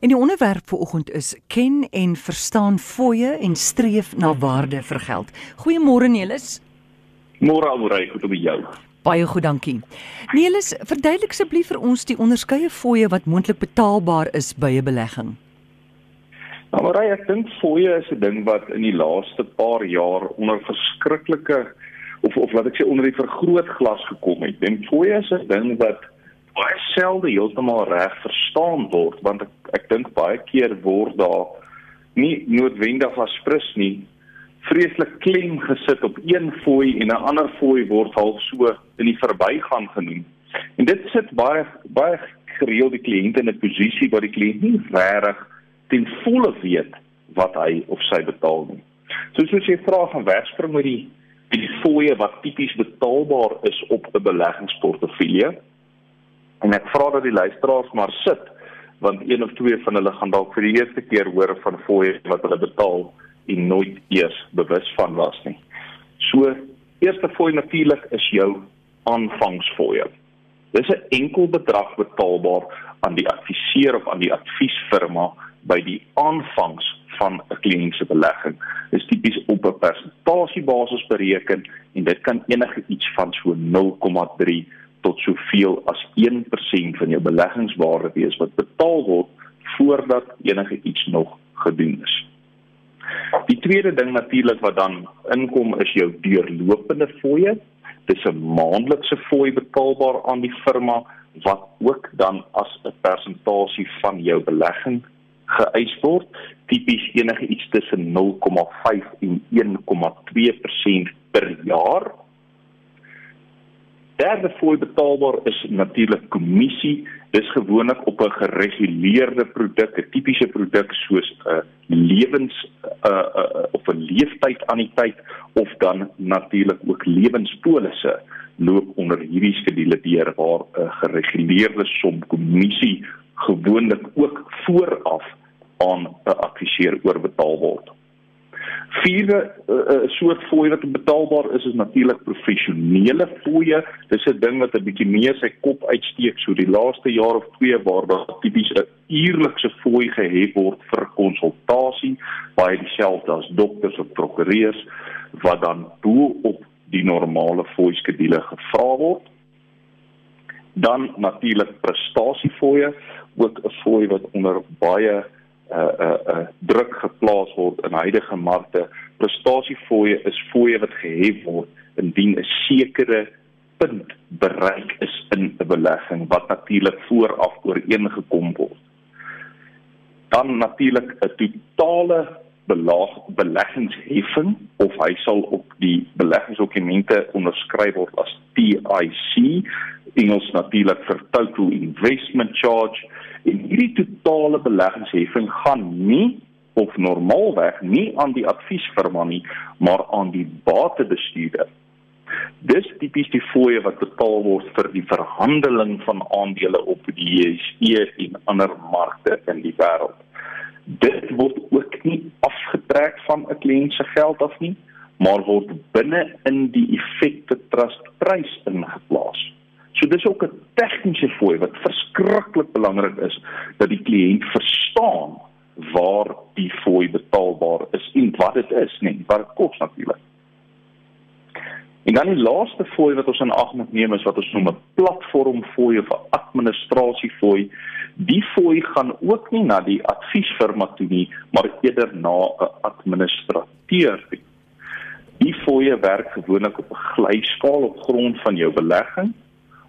En die onderwerp vir oggend is ken en verstaan fooie en streef na waarde vir geld. Goeiemôre Nelis. Môre almoere, goed om jou. Baie goed, dankie. Nelis, verduidelik asseblief vir ons die onderskeie fooie wat moontlik betaalbaar is by 'n belegging. Nou, maar ek dink fooie is 'n ding wat in die laaste paar jaar onder verskriklike of of laat ek sê onder die vergrootglas gekom het. Dink fooie is 'n ding wat baie selde heeltemal reg verstaan word want ek, ek dink baie keer word daar nie noodwendig as prins nie vreeslik klem gesit op een fooi en 'n ander fooi word half so in die verbygang genoem. En dit sit baie baie gereeld die kliënt in 'n posisie waar die kliënt nie regtig ten volle weet wat hy of sy betaal nie. So soos jy vra van wegspring met die die fooie wat tipies betaalbaar is op 'n beleggingsportefeulje. En ek vra dat die luisteraars maar sit want een of twee van hulle gaan dalk vir die eerste keer hoor van fooie wat hulle betaal en nooit eers bewus van was nie. So, eerste fooi natuurlik is jou aanvangsfooie. Dis 'n enkel bedrag betaalbaar aan die adviseur of aan die adviesfirma by die aanvangs van 'n kliënt se belegging. Dit is tipies op 'n persentasiebasis bereken en dit kan enige iets van so 0,3 tot soveel as 1% van jou beleggingswaarde wees wat betaal word voordat enige iets nog gedoen is. Die tweede ding natuurlik wat dan inkom is jou deurlopende fooie. Dis 'n maandelikse fooi betaalbaar aan die firma wat ook dan as 'n persentasie van jou belegging geëis word, tipies enige iets tussen 0,5 en 1,2% per jaar derde fooi betaalbaar is natuurlik kommissie. Dis gewoonlik op 'n gereguleerde produk, 'n tipiese produk soos 'n lewens 'n uh, uh, of 'n leeftyd aan die tyd of dan natuurlik ook lewenspolisse loop onder hierdie skedule deur waar 'n gereguleerde som kommissie gewoonlik ook vooraf aan 'n adviseur oorbetaal word. Vierde uh, soort fooie wat betaalbaar is is natuurlik professionele fooie. Dis 'n ding wat 'n bietjie meer sy kop uitsteek so die laaste jaar of twee waar daar tipies 'n uurlikse fooi gehef word vir konsultasie, baie dieselfde as dokters of prokureurs wat dan bo op die normale fooi skedule gevra word. Dan natuurlik prestasiefooie, ook 'n fooi wat onder baie uh uh uh druk geplaas word in huidige markte. Prestasiefooie is fooie wat gehef word indien 'n sekere punt bereik is in 'n belegging wat natuurlik vooraf ooreengekom word. Dan natuurlik 'n totale belag beleggingsheffing of hy sal op die beleggingsdokumente onderskryf word as TIC, Engels natuurlik vir total investment charge En hierdie totale beleggingsheffing gaan nie of normaalweg nie aan die adviesfirma nie, maar aan die batebestuurder. Dis tipies die fooie wat betaal word vir die verhandeling van aandele op die JSE en ander markte in die wêreld. Dit word ook nie afgetrek van 'n kliënt se geld af nie, maar word binne in die effekte trust prys ingeplaas. So dis ook 'n tegniese fooi wat verskriklik belangrik is dat die kliënt verstaan waar die fooi betaalbaar is en wat dit is, nee, wat dit kos natuurlik. En dan die laaste fooi wat ons in ag moet neem is wat ons noem 'n platform fooi of 'n administrasie fooi. Die fooi gaan ook nie na die adviesfirma toe nie, maar eerder na 'n administrateur. Die fooie werk gewoonlik op 'n glyskaal op grond van jou belegging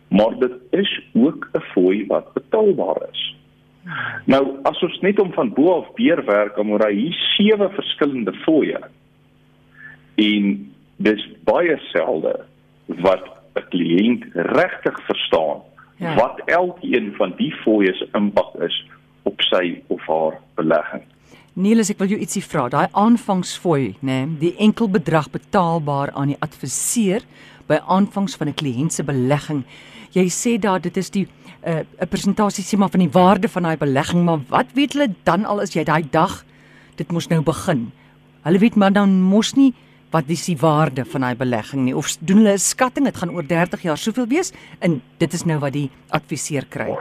maar dit is ook 'n fooi wat betaalbaar is. Nou as ons net om van bo af beer werk om oor hier sewe verskillende fooie en dis baie selde wat 'n kliënt regtig verstaan ja. wat elkeen van die fooie se impak is op sy of haar belegging. Niels, ek wil jou ietsie vra. Daai aanvangsfooi, nê, nee, die enkel bedrag betaalbaar aan die adviseur by aanvangs van 'n kliënt se belegging jy sê daar dit is die 'n uh, 'n presentasie sê maar van die waarde van daai belegging, maar wat weet hulle dan al as jy daai dag dit mos nou begin. Hulle weet maar dan mos nie wat dis die waarde van daai belegging nie of doen hulle 'n skatting dit gaan oor 30 jaar soveel wees en dit is nou wat die adviseur kry.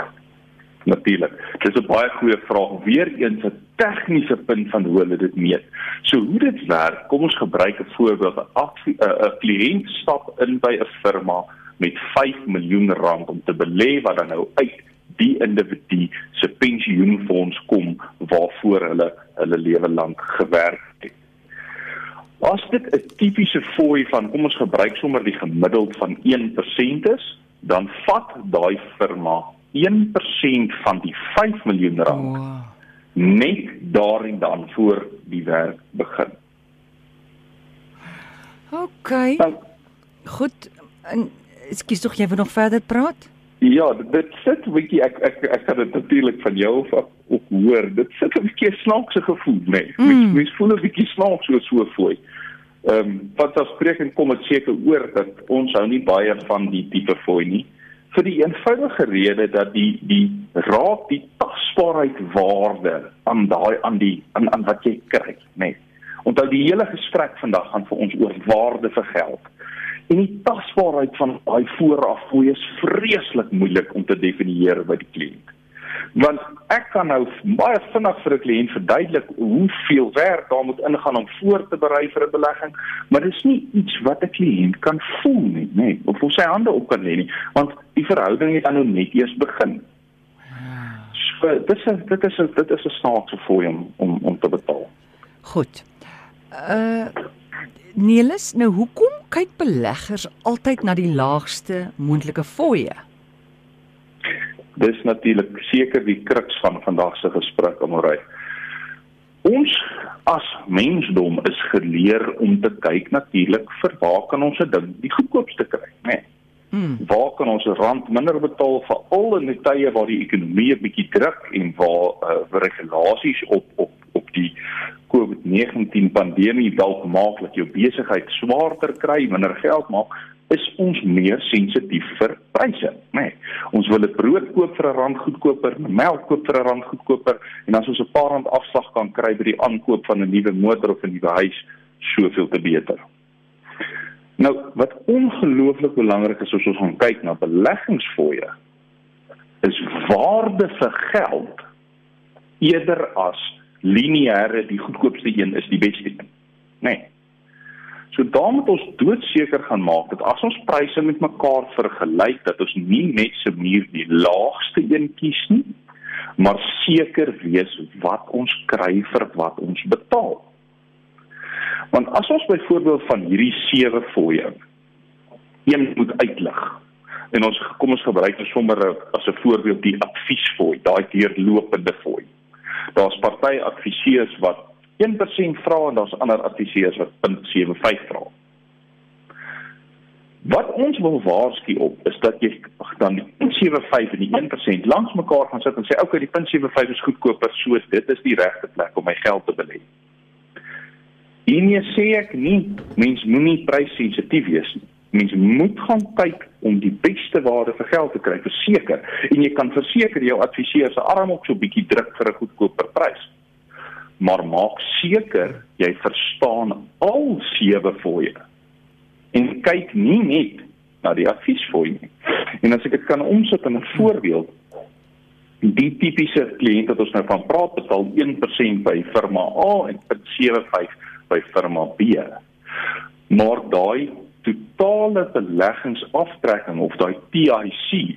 Natuurlik. Dis 'n baie goeie vraag. Weereens 'n tegniese punt van hoe hulle dit meet. So hoe dit werk, kom ons gebruik 'n voorbeeld. 'n Kliënt stap in by 'n firma met 5 miljoen rand om te belê wat dan nou uit die individu se pensioenfonds kom waarvoor hulle hulle lewe lank gewerk. As dit 'n tipiese fooi van kom ons gebruik sommer die gemiddeld van 1% is, dan vat daai firma 1% van die 5 miljoen rand wow. net daarin dan voor die werk begin. OK. Nou, Goed. En ekskuus tog jy wil nog verder praat? Ja, dit sit 'n bietjie ek ek ek kan dit natuurlik van jou af ook hoor. Dit sit 'n bietjie snaakse gevoel, nee. Mm. Mens voel 'n bietjie snaaks so so fooi. Ehm um, wat as spreekend kom dit seker oor dat ons hou nie baie van die tipe fooi nie vir die eenvoudige rede dat die die raak die tasbaarheid waarde aan daai aan die aan aan wat jy kry, nê. Nee. Onthou die hele gesprek vandag gaan vir ons oor waarde vir geld. En die tasbaarheid van daai vooraf fooi is vreeslik moeilik om te definieer by die kliënt. Want ek kan nou baie vinnig vir 'n kliënt verduidelik hoeveel werk daar moet ingaan om voor te berei vir 'n belegging, maar dit is nie iets wat 'n kliënt kan voel nie, nê, nee, of hoe sy hande op kan lê nie, want die verhouding het dan nou net eers begin. So, dit is dit is dit is 'n snaakse fooi om om om te betaal. Goed. Uh Nelis, nou hoekom kyk beleggers altyd na die laagste moontlike fooie? Dis natuurlik seker die kruks van vandag se gesprek omrei. Ons as mensdom is geleer om te kyk natuurlik vir waar kan ons 'n ding die goedkoopste kry, né? Nee. Hmm. Waar kan ons rand minder betaal vir al in die tye waar die ekonomie 'n bietjie druk en waar uh, regulasies op op op die COVID-19 pandemie dalk maak dat jou besigheid swaarder kry, minder geld maak, is ons meer sensitief vir pryse, nê. Nee, ons wil 'n brood koop vir 'n rand goedkoper, melk koop vir 'n rand goedkoper en as ons 'n paar rand afslag kan kry by die aankoop van 'n nuwe motor of 'n nuwe huis, soveel te beter. Nou, wat ongelooflik belangrik is as ons gaan kyk na beleggingsfooie, is waarde vir geld eerder as lineêre die goedkoopste een is die beste een. Nee. So dan moet ons doodseker gaan maak dat as ons pryse met mekaar vergelyk dat ons nie net se muur die laagste een kies nie, maar seker wees wat ons kry vir wat ons betaal. Want as ons byvoorbeeld van hierdie sewe fooie een moet uitlig en ons kom ons gebruik sommer as 'n voorbeeld die adviesfooi, daai deurlopende fooi daar's party adviseurs wat 1% vra en daar's ander adviseurs wat 0.75 vra. Wat ons wil waarsku op is dat jy dan die 0.75 en die 1% langs mekaar gaan sit en sê okay die 0.75 is goedkoper soos dit is die regte plek om my geld te belê. En jy sê ek nie mens moenie prysensitief wees nie mens moet gaan kyk om die beste waarde vir geld te kry verseker. En jy kan verseker jou adviseur se arm op so bietjie druk vir 'n goedkoper prys. Maar maak seker jy verstaan al sewe fooie. En kyk nie net na die adviesfooi nie. En as ek dit kan omsit in 'n voorbeeld die tipiese kliënt wat ons nou van praat betaal 1% by firma A en 0.75 by firma B. Maar daai totale beleggingsaftrekking of daai TIC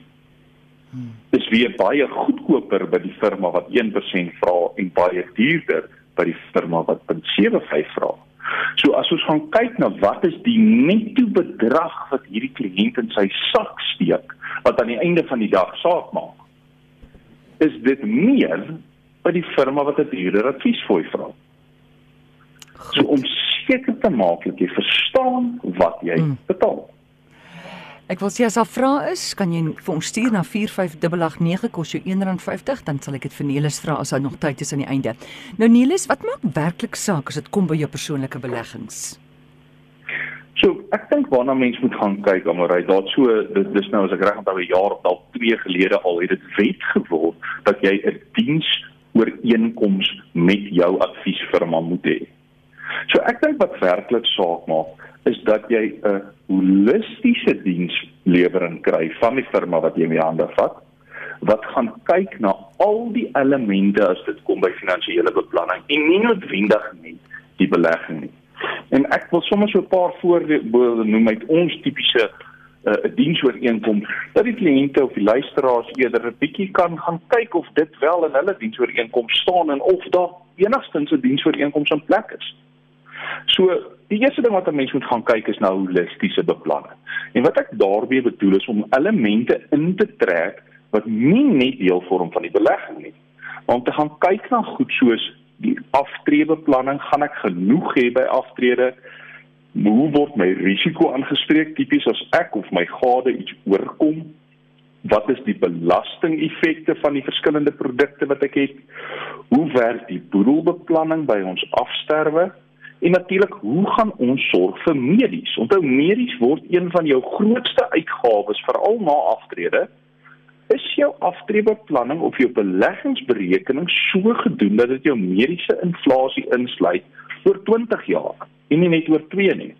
is weer baie goedkoper by die firma wat 1% vra en baie duurder by die firma wat 0.75 vra. So as ons gaan kyk na wat is die netto bedrag wat hierdie kliënt in sy sak steek wat aan die einde van die dag saak maak. Is dit meer by die firma wat 'n duurder adviesfooi vra? So om seker te maak dat jy verstaan wat jy mm. betaal. Ek wil sê as daar vrae is, kan jy vir ons stuur na 45889 kos jou R1.50, dan sal ek dit vir Nelis vra as hy nog tyd is aan die einde. Nou Nelis, wat maak werklik saak as dit kom by jou persoonlike beleggings? So, ek dink waarna mens moet gaan kyk, Amorey, daar so dit dis nou as ek reg onthou 'n jaar of dalk 2 gelede al het dit wet geword dat jy 'n diens ooreenkoms met jou adviesfirma moet hê. So ek dink wat werklik saak maak is dat jy 'n holistiese dienslewering kry van die firma wat jy in die hande vat wat gaan kyk na al die elemente as dit kom by finansiële beplanning en nie noodwendig net die belegging nie. En ek wil sommer so 'n paar voorbeelde noem uit ons tipiese 'n uh, diensooreenkoms dat die kliënte of die luisteraars eerder 'n bietjie kan gaan kyk of dit wel in hulle diensooreenkoms staan en of daar enigstens 'n diensooreenkoms in plek is. So die eerste ding wat 'n mens moet gaan kyk is na holistiese beplanning. En wat ek daarmee bedoel is om elemente in te trek wat nie net deel vorm van die belegging nie, maar om te gaan kyk na goed soos die aftreebeplanning, gaan ek genoeg hê by aftrede? Hoe word my risiko aangespreek tipies as ek of my gade iets oorkom? Wat is die belastingeffekte van die verskillende produkte wat ek het? Hoe werk die boedelbeplanning by ons afsterwe? En natuurlik, hoe gaan ons sorg vir medies? Onthou medies word een van jou grootste uitgawes veral na aftrede. Is jou aftreebeplanning of jou beleggingsberekening so gedoen dat dit jou mediese inflasie insluit vir 20 jaar en nie net oor 2 nie?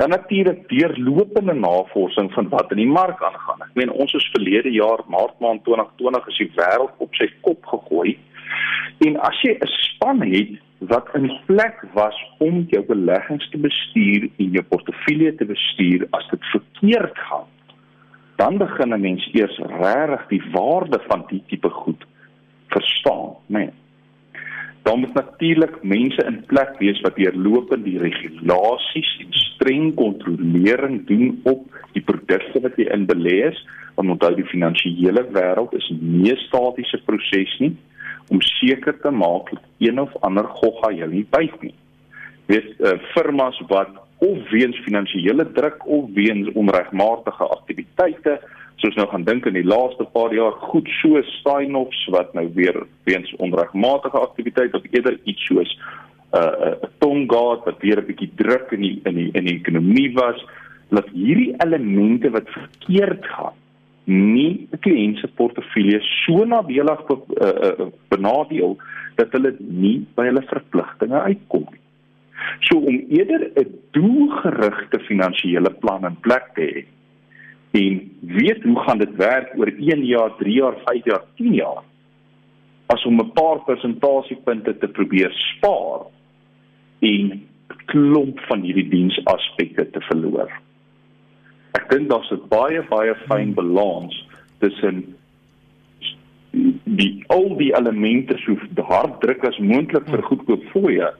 Dan natuurlik deurlopende navorsing van wat in die mark aangaan. Ek meen ons is verlede jaar Maart maand 2020 is die wêreld op sy kop gegooi. En as jy 'n span het wat in plek was om jou beleggings te bestuur en jou portefeulje te bestuur as dit verkeerd gaan dan begin 'n mens eers regtig die waarde van die tipe goed verstaan nê nee. dan moet natuurlik mense in plek wees wat deurlopend die regulasies en streng kontrolering doen op die produkte wat jy in belê is want onthou die finansiële wêreld is nie 'n statiese proses nie om seker te maak dat een of ander gogga jou nie byt nie. Weet uh, firmas wat of weens finansiële druk of weens onregmatige aktiwiteite soos nou gaan dink in die laaste paar jaar goed so sign-offs wat nou weer weens onregmatige aktiwiteite of eerder iets soos 'n uh, 'n uh, tonggaat wat weer 'n bietjie druk in die in die in die ekonomie was dat hierdie elemente wat verkeerd gaan nie 'n kliënt se portefeulje so nadelig be, uh, uh, benadeel dat hulle nie by hulle verpligtinge uitkom nie. So om eerder 'n doelgerigte finansiële plan in plek te hê en weet hoe gaan dit werk oor 1 jaar, 3 jaar, 5 jaar, 10 jaar as om 'n paar persentasiepunte te probeer spaar en klomp van hierdie diensaspekte te verloor ek dink daar's 'n baie baie fyn balans tussen die al die elemente so hard druk as moontlik vir goedkoop fooie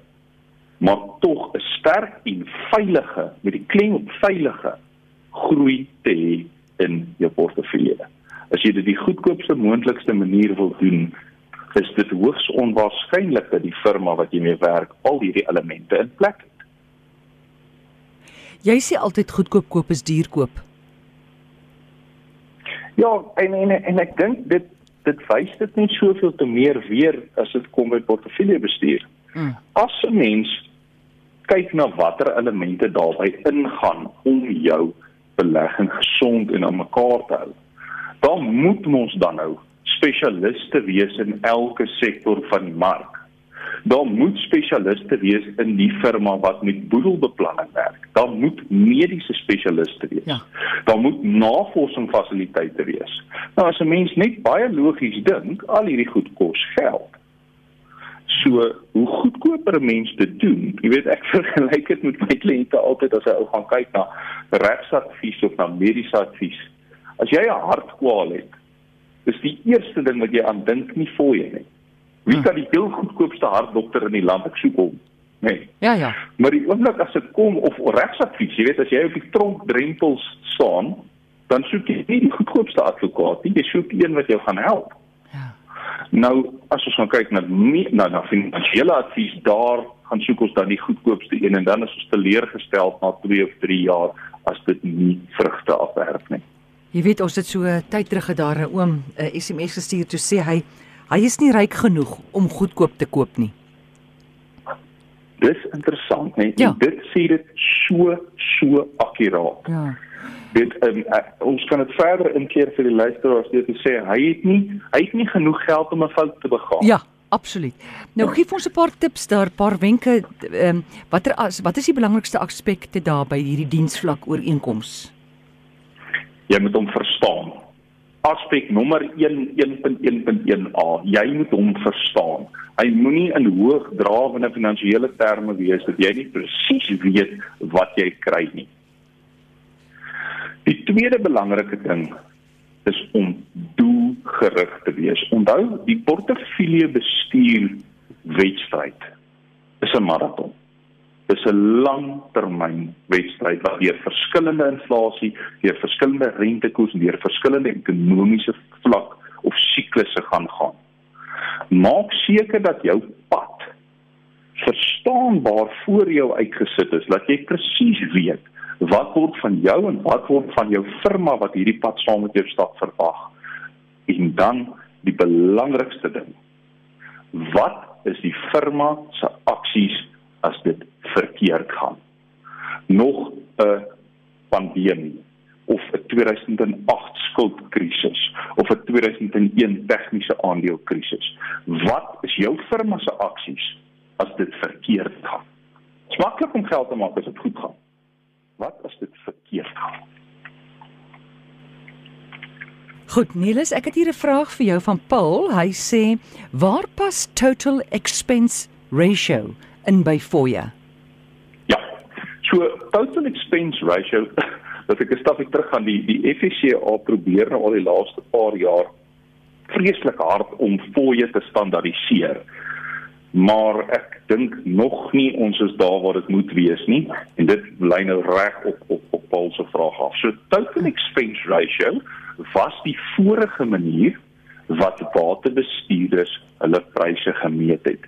maar tog 'n sterk en veilige met die klem op veilige groei te hê in jou portefeulje. As jy dit die goedkoopste moontlikste manier wil doen, is dit hoogs onwaarskynlik dat die firma wat jy mee werk al hierdie elemente in plek het. Jy sê altyd goedkoop koop is duur koop. Ja, en en en ek dink dit dit wys dit net soveel te meer weer as dit kom by portefeulje bestuur. Hmm. As 'n mens kyk na watter elemente daarbey ingaan om jou belegging gesond en aan mekaar te hou, dan moet ons dan nou spesialiste wees in elke sektor van die mark daar moet spesialiste wees in die firma wat met boedelbeplanning werk. Daar moet mediese spesialiste wees. Ja. Daar moet navorsingsfasiliteite wees. Nou as 'n mens net baie logies dink, al hierdie goed kos geld. So, hoe goedkoper 'n mens dit doen. Jy weet ek vergelyk dit met my kliënte altyd as hy ou gaan kyk na regsadvies of na mediese advies. As jy 'n hartkwaal het, is die eerste ding wat jy aan dink nie fooie nie. Wie kan die heel goedkoopste hartdokter in die land ek soek hom? Nee. Ja ja. Maar die oomblik as dit kom of regsadvies, jy weet as jy op die tronk drempels staan, dan soek jy nie die goedkoopste advokaat nie, jy soek een wat jou gaan help. Ja. Nou as ons gaan kyk na na na finansiële advies daar gaan soek ons dan die goedkoopste een en dan is ons teleurgestel na 2 of 3 jaar as dit nie vrugte afwerp nie. Jy weet ons het so tyd terug gedaar 'n oom 'n SMS gestuur toe sê hy Hy is nie ryk genoeg om goedkoop te koop nie. Dis interessant, nee. Ja. Dit sê dit so so akkuraat. Ja. Dit um, uh, ons kan dit verder inkeer vir die luisteraars deur te sê hy het nie hy het nie genoeg geld om 'n fout te begaan. Ja, absoluut. Nou ja. gee ons 'n paar tips daar, 'n paar wenke ehm um, watter as wat is die belangrikste aspekte daar by hierdie diensvlak ooreenkoms? Jy moet hom verstaan aspek nommer 1 1.1.1a. Jy moet hom verstaan. Hy moenie in hoogdrawende finansiële terme wees dat jy nie presies weet wat jy kry nie. Die tweede belangrike ding is om doelgerig te wees. Onthou, die portefeulje bestuur wedstryd is 'n maraton. Dis 'n langtermyn wedstryd waar deur verskillende inflasie, deur verskillende rentekoers en deur verskillende ekonomiese vlak of siklusse gaan gaan. Maak seker dat jou pad verstaanbaar voor jou uitgesit is, dat jy presies weet wat word van jou en wat word van jou firma wat hierdie pad saam met jou stap verwag. En dan die belangrikste ding. Wat is die firma se aksies as dit verkeerd gaan? Nog 'n pandemie of 'n 2008 skuldkrisis of 'n 2001 tegniese aandeelkrisis. Wat is jou firma se aksies as dit verkeerd gaan? Dit is maklik om geld te maak as dit goed gaan. Wat as dit verkeerd gaan? Goed, Niels, ek het hier 'n vraag vir jou van Paul. Hy sê, "Waar pas total expense ratio in by Foya?" Ja. So total expense ratio, as ek 'n stapie terug gaan, die die FSCA probeer nou al die laaste paar jaar vreeslik hard om Foya te standaardiseer. Maar ek dink nog nie ons is daar waar dit moet wees nie en dit lyn nou reg op op op Paul se vraag af. So total expense ratio was die vorige manier wat waterbestuurders hulle pryse gemeet het.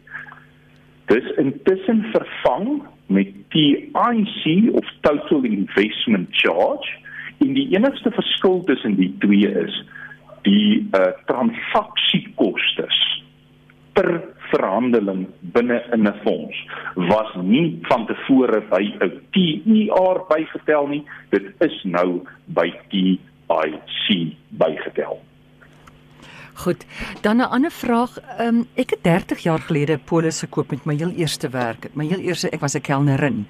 Dis intussen vervang met TIC of total investment charge en die enigste verskil tussen die twee is die uh, transaksiekoste per verhandeling binne in 'n fonds was nie van tevore by 'n TER bygetel nie dit is nou by TIC IC bygetel. Goed. Dan 'n ander vraag. Um, ek het 30 jaar gelede polis gekoop met my heel eerste werk. My heel eerste ek was 'n kelnerin.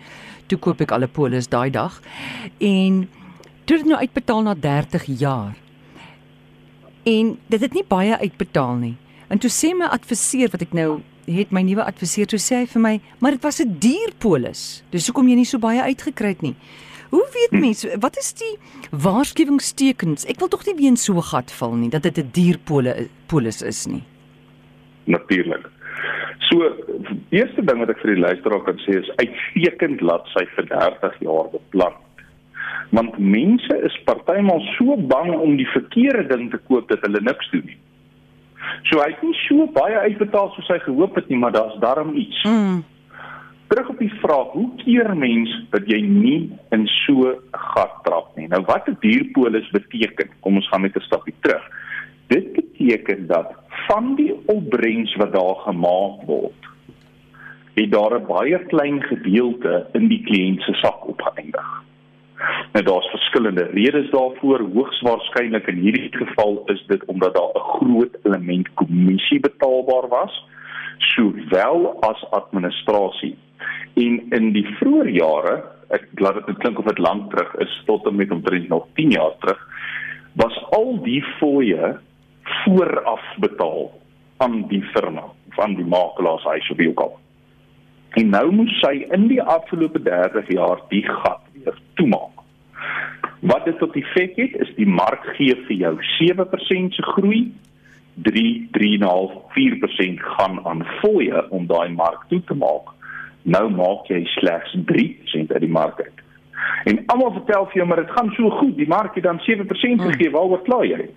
Toe koop ek al 'n polis daai dag. En toe het nou uitbetaal na 30 jaar. En dit het nie baie uitbetaal nie. En toe sê my adviseur wat ek nou het my nuwe adviseur toe sê hy vir my, "Maar dit was 'n duur polis. Dis hoekom jy nie so baie uitgekry het nie." Hoe weet mense wat is die waarskuwingstekens? Ek wil tog nie weer in so 'n gat val nie dat dit 'n dierpole polis is nie. Natuurlik. So eerste ding wat ek vir die luisteraar kan sê is uitstekend laat sy vir 30 jaar beplan. Want mense is partymal so bang om die verkeerde ding te koop dat hulle niks doen nie. So hy het nie so baie uitbetaal soos hy gehoop het nie, maar daar's darm iets. Mm die vraag, hoe keer mens dat jy nie in so 'n gat trap nie? Nou wat 'n dierpolis beteken? Kom ons gaan net 'n stapie terug. Dit beteken dat van die opbrengs wat daar gemaak word, het daar 'n baie klein gedeelte in die kliënt se sak opgeëindig. Nou daar's verskillende redes daarvoor. Hoogs waarskynlik in hierdie geval is dit omdat daar 'n groot element kommissie betaalbaar was, sowel as administrasie En in die vroeë jare, ek laat dit klink of dit lank terug is, tot en met omtrent nog 10 jaar terug, was al die fooie vooraf betaal aan die firma van die makelaars hy sou wil kom. En nou moet sy in die afgelope 30 jaar die gat weer toemaak. Wat dit tot effek het, is die mark gee vir jou 7% se groei, 3 3.5 4% gaan aan fooie om daai mark toe te maak nou maak jy slegs 3% uit die mark uit. En almal vertel vir jou maar dit gaan so goed, die mark het dan 7% hmm. gegee, waaroor kla jy?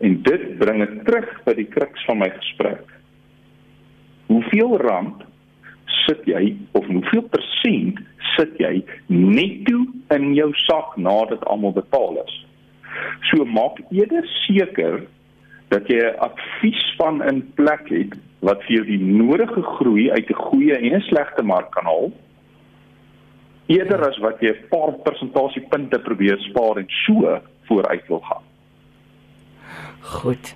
En dit bring dit terug by die kruks van my gesprek. Hoeveel rand sit jy of hoeveel persent sit jy netto in jou sak nadat almal betaal is? So maak eerder seker dat jy 'n adviesspan in plek het wat vir jou die nodige groei uit 'n goeie en 'n slegte mark kan haal eerder as wat jy 'n paar persentasiepunte probeer spaar en so vooruit wil gaan. Goed.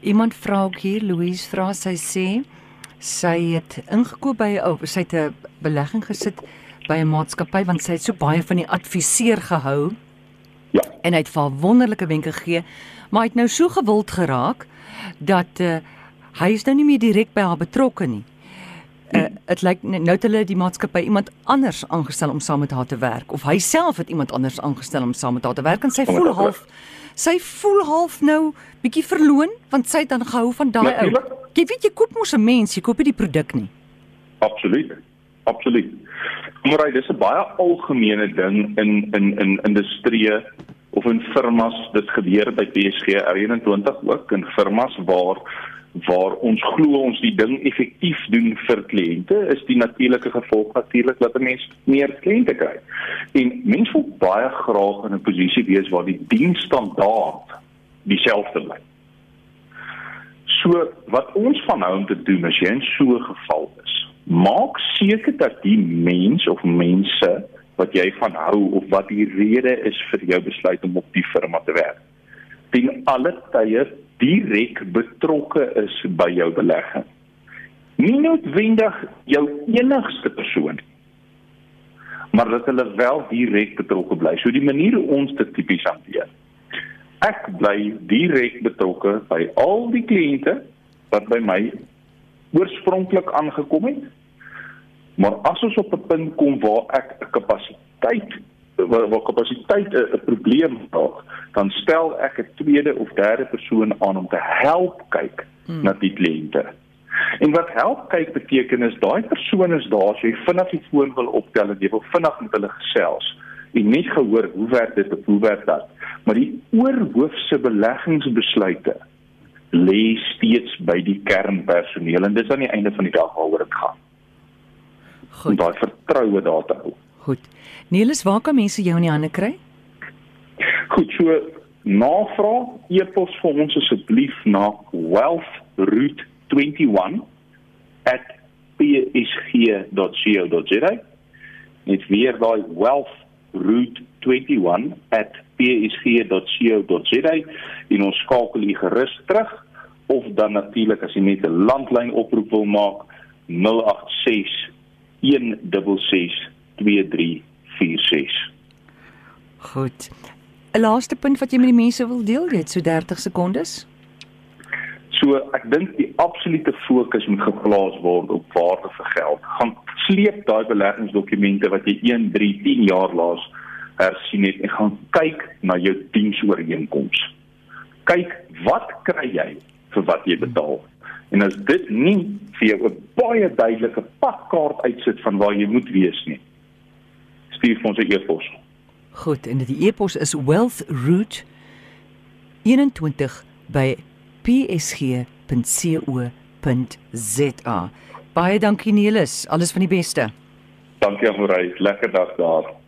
Iemand vra ook hier Louise vra sy sê sy het ingekoop by 'n ou, sy het 'n belegging gesit by 'n maatskappy want sy het so baie van die adviseur gehou. Ja. En hy het vir wonderlike wenke gegee, maar hy het nou so gewild geraak dat uh, hy is nou nie meer direk by haar betrokke nie. Uh, dit lyk nou het hulle die maatskappy iemand anders aangestel om saam met haar te werk of hy self het iemand anders aangestel om saam met haar te werk en sy voel half sy voel half nou bietjie verloon want sy het dan gehou van daai ou. Jy weet jy koop mos 'n mens, jy koop nie die produk nie. Absoluut. Absoluut. Maar dit is 'n baie algemene ding in in in industrie of in firmas dit gebeur by PSG R21 ook in firmas waar waar ons glo ons die ding effektief doen vir kliënte is die natuurlike gevolg natuurlik dat 'n mens meer kliënte kry. En mense wil baie graag in 'n posisie wees waar die diensstandaard dieselfde bly. So wat ons van hou om te doen as jy in so 'n geval is, maak seker dat die mens of mense wat jy van hou of wat die rede is vir jou besluit om op die firma te werk, ten alle tye direk betrokke is by jou belegging. Nie noodwendig jou enigste persoon maar dat hulle wel direk betrokke bly. So die manier ons dit tipies hanteer. Ek bly direk betrokke by al die kliënte wat by my oorspronklik aangekom het. Maar as ons op 'n punt kom waar ek 'n kapasiteit waar, waar kapasiteit 'n probleem het, dan stel ek 'n tweede of derde persoon aan om te help kyk hmm. na die kliënte. En wat help kyk beteken is daai persoon is daar so jy vinnig die foon wil optel en jy wil vinnig met hulle gesels en net gehoor hoe werk dit of hoe werk dat. Maar die oorhoofse beleggingsbesluite lê steeds by die kernpersoneel en dis aan die einde van die dag waaroor dit gaan. Goed. Om daai vertroue daar te hou. Goed. Nelis, waar kan mense jou in die hande kry? Goed, so navraag e-pos vir ons asseblief na wealthroot21@psg.co.za. Net weer daai wealthroot21@psg.co.za en ons skakel u gerus terug of dan natuurlik as jy net 'n landlyn oproep wil maak 086 166 2346. Goed. 'n Laaste punt wat jy met die mense wil deel, jy het so 30 sekondes. So ek dink die absolute fokus moet geplaas word op waarde vir geld. Gaan sleep daai beleggingsdokumente wat jy 1, 3, 10 jaar laas hersien het en gaan kyk na jou diensooreenkomste. Kyk wat kry jy vir wat jy betaal. En as dit nie vir jou 'n baie duidelike padkaart uitsit van waar jy moet wees nie, stuur vir ons 'n e-pos. Goed, en die e-pos is wealthroot21 by psg.co.za. Baie dankie Nelis, alles van die beste. Dankie Marie, lekker dag daar.